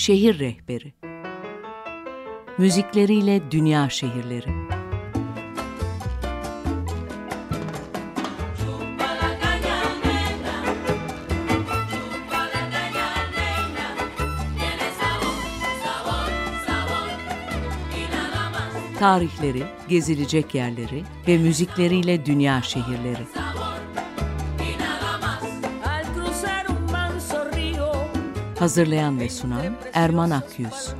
Şehir Rehberi Müzikleriyle Dünya Şehirleri Tarihleri, gezilecek yerleri ve müzikleriyle dünya şehirleri. Hazırlayan ve sunan Erman Akyüz.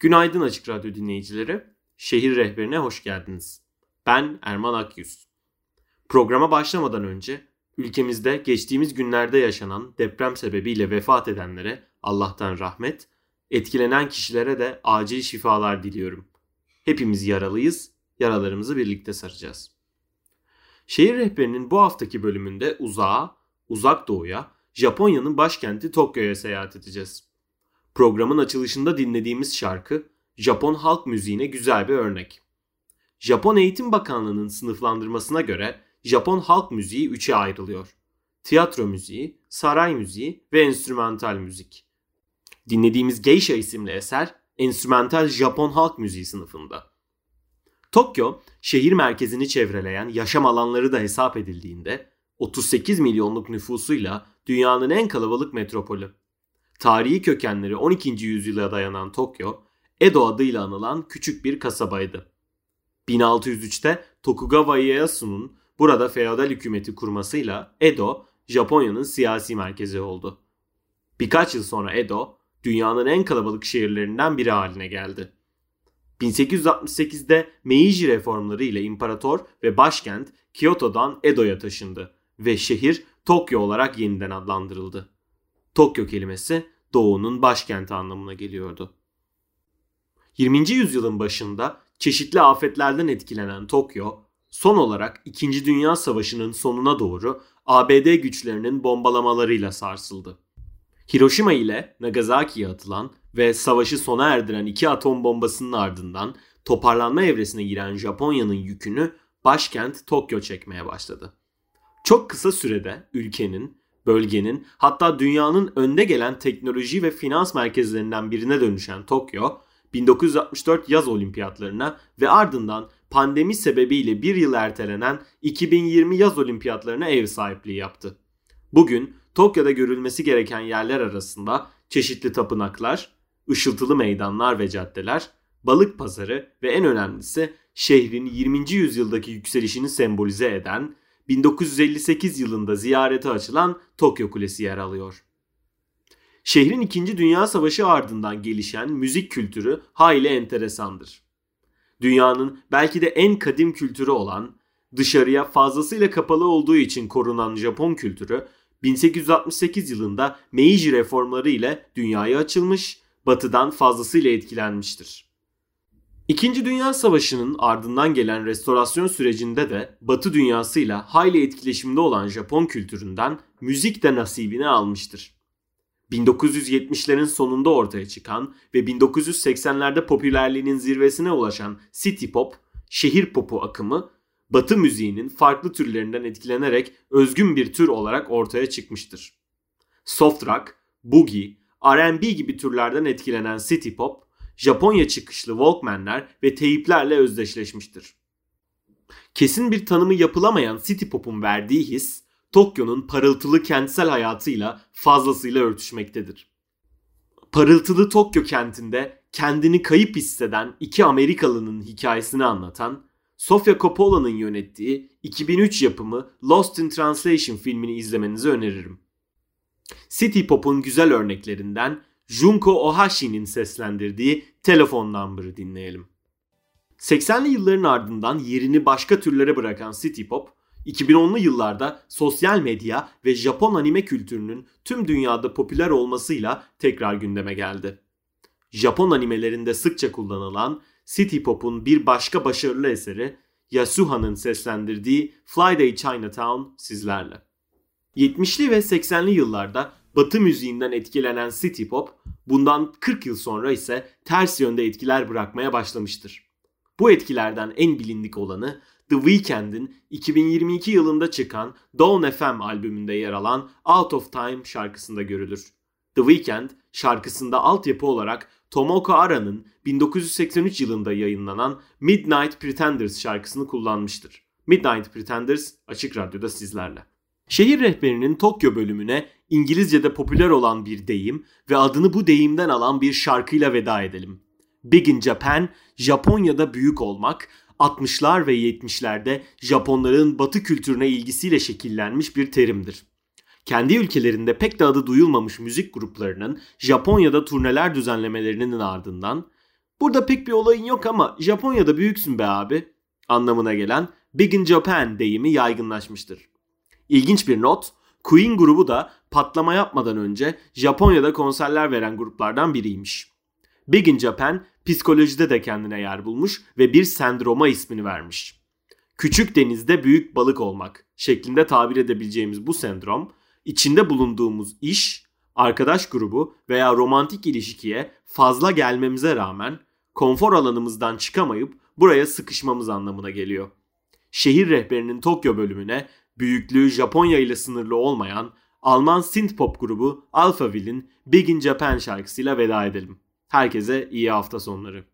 Günaydın Açık Radyo dinleyicileri. Şehir Rehberine hoş geldiniz. Ben Erman Akyüz. Programa başlamadan önce ülkemizde geçtiğimiz günlerde yaşanan deprem sebebiyle vefat edenlere Allah'tan rahmet, etkilenen kişilere de acil şifalar diliyorum. Hepimiz yaralıyız, yaralarımızı birlikte saracağız. Şehir rehberinin bu haftaki bölümünde uzağa, uzak doğuya, Japonya'nın başkenti Tokyo'ya seyahat edeceğiz. Programın açılışında dinlediğimiz şarkı Japon halk müziğine güzel bir örnek. Japon Eğitim Bakanlığı'nın sınıflandırmasına göre Japon halk müziği üçe ayrılıyor. Tiyatro müziği, saray müziği ve enstrümantal müzik. Dinlediğimiz Geisha isimli eser enstrümantal Japon halk müziği sınıfında. Tokyo, şehir merkezini çevreleyen yaşam alanları da hesap edildiğinde 38 milyonluk nüfusuyla dünyanın en kalabalık metropolü. Tarihi kökenleri 12. yüzyıla dayanan Tokyo, Edo adıyla anılan küçük bir kasabaydı. 1603'te Tokugawa Ieyasu'nun burada feodal hükümeti kurmasıyla Edo, Japonya'nın siyasi merkezi oldu. Birkaç yıl sonra Edo, dünyanın en kalabalık şehirlerinden biri haline geldi. 1868'de Meiji reformları ile imparator ve başkent Kyoto'dan Edo'ya taşındı ve şehir Tokyo olarak yeniden adlandırıldı. Tokyo kelimesi doğunun başkenti anlamına geliyordu. 20. yüzyılın başında çeşitli afetlerden etkilenen Tokyo, son olarak 2. Dünya Savaşı'nın sonuna doğru ABD güçlerinin bombalamalarıyla sarsıldı. Hiroşima ile Nagasaki'ye atılan ve savaşı sona erdiren iki atom bombasının ardından toparlanma evresine giren Japonya'nın yükünü başkent Tokyo çekmeye başladı. Çok kısa sürede ülkenin, bölgenin hatta dünyanın önde gelen teknoloji ve finans merkezlerinden birine dönüşen Tokyo, 1964 yaz olimpiyatlarına ve ardından pandemi sebebiyle bir yıl ertelenen 2020 yaz olimpiyatlarına ev sahipliği yaptı. Bugün Tokyo'da görülmesi gereken yerler arasında çeşitli tapınaklar, ışıltılı meydanlar ve caddeler, balık pazarı ve en önemlisi şehrin 20. yüzyıldaki yükselişini sembolize eden 1958 yılında ziyarete açılan Tokyo Kulesi yer alıyor. Şehrin 2. Dünya Savaşı ardından gelişen müzik kültürü hayli enteresandır. Dünyanın belki de en kadim kültürü olan, dışarıya fazlasıyla kapalı olduğu için korunan Japon kültürü 1868 yılında Meiji reformları ile dünyaya açılmış, batıdan fazlasıyla etkilenmiştir. İkinci Dünya Savaşı'nın ardından gelen restorasyon sürecinde de Batı dünyasıyla hayli etkileşimde olan Japon kültüründen müzik de nasibini almıştır. 1970'lerin sonunda ortaya çıkan ve 1980'lerde popülerliğinin zirvesine ulaşan city pop, şehir popu akımı Batı müziğinin farklı türlerinden etkilenerek özgün bir tür olarak ortaya çıkmıştır. Soft rock, boogie, R&B gibi türlerden etkilenen city pop, Japonya çıkışlı Walkman'ler ve teyiplerle özdeşleşmiştir. Kesin bir tanımı yapılamayan city pop'un verdiği his, Tokyo'nun parıltılı kentsel hayatıyla fazlasıyla örtüşmektedir. Parıltılı Tokyo kentinde kendini kayıp hisseden iki Amerikalının hikayesini anlatan, Sofia Coppola'nın yönettiği 2003 yapımı Lost in Translation filmini izlemenizi öneririm. City Pop'un güzel örneklerinden Junko Ohashi'nin seslendirdiği Telefon Number'ı dinleyelim. 80'li yılların ardından yerini başka türlere bırakan City Pop, 2010'lu yıllarda sosyal medya ve Japon anime kültürünün tüm dünyada popüler olmasıyla tekrar gündeme geldi. Japon animelerinde sıkça kullanılan City Pop'un bir başka başarılı eseri Yasuha'nın seslendirdiği Fly Day Chinatown sizlerle. 70'li ve 80'li yıllarda Batı müziğinden etkilenen City Pop bundan 40 yıl sonra ise ters yönde etkiler bırakmaya başlamıştır. Bu etkilerden en bilindik olanı The Weeknd'in 2022 yılında çıkan Dawn FM albümünde yer alan Out of Time şarkısında görülür. The Weeknd şarkısında altyapı olarak Tomoko Ara'nın 1983 yılında yayınlanan Midnight Pretenders şarkısını kullanmıştır. Midnight Pretenders açık radyoda sizlerle. Şehir rehberinin Tokyo bölümüne İngilizce'de popüler olan bir deyim ve adını bu deyimden alan bir şarkıyla veda edelim. Big in Japan, Japonya'da büyük olmak, 60'lar ve 70'lerde Japonların batı kültürüne ilgisiyle şekillenmiş bir terimdir. Kendi ülkelerinde pek de adı duyulmamış müzik gruplarının Japonya'da turneler düzenlemelerinin ardından burada pek bir olayın yok ama Japonya'da büyüksün be abi anlamına gelen Big in Japan deyimi yaygınlaşmıştır. İlginç bir not, Queen grubu da patlama yapmadan önce Japonya'da konserler veren gruplardan biriymiş. Big in Japan psikolojide de kendine yer bulmuş ve bir sendroma ismini vermiş. Küçük denizde büyük balık olmak şeklinde tabir edebileceğimiz bu sendrom, içinde bulunduğumuz iş, arkadaş grubu veya romantik ilişkiye fazla gelmemize rağmen konfor alanımızdan çıkamayıp buraya sıkışmamız anlamına geliyor. Şehir rehberinin Tokyo bölümüne büyüklüğü Japonya ile sınırlı olmayan Alman synth pop grubu Alphaville'in Big in Japan şarkısıyla veda edelim. Herkese iyi hafta sonları.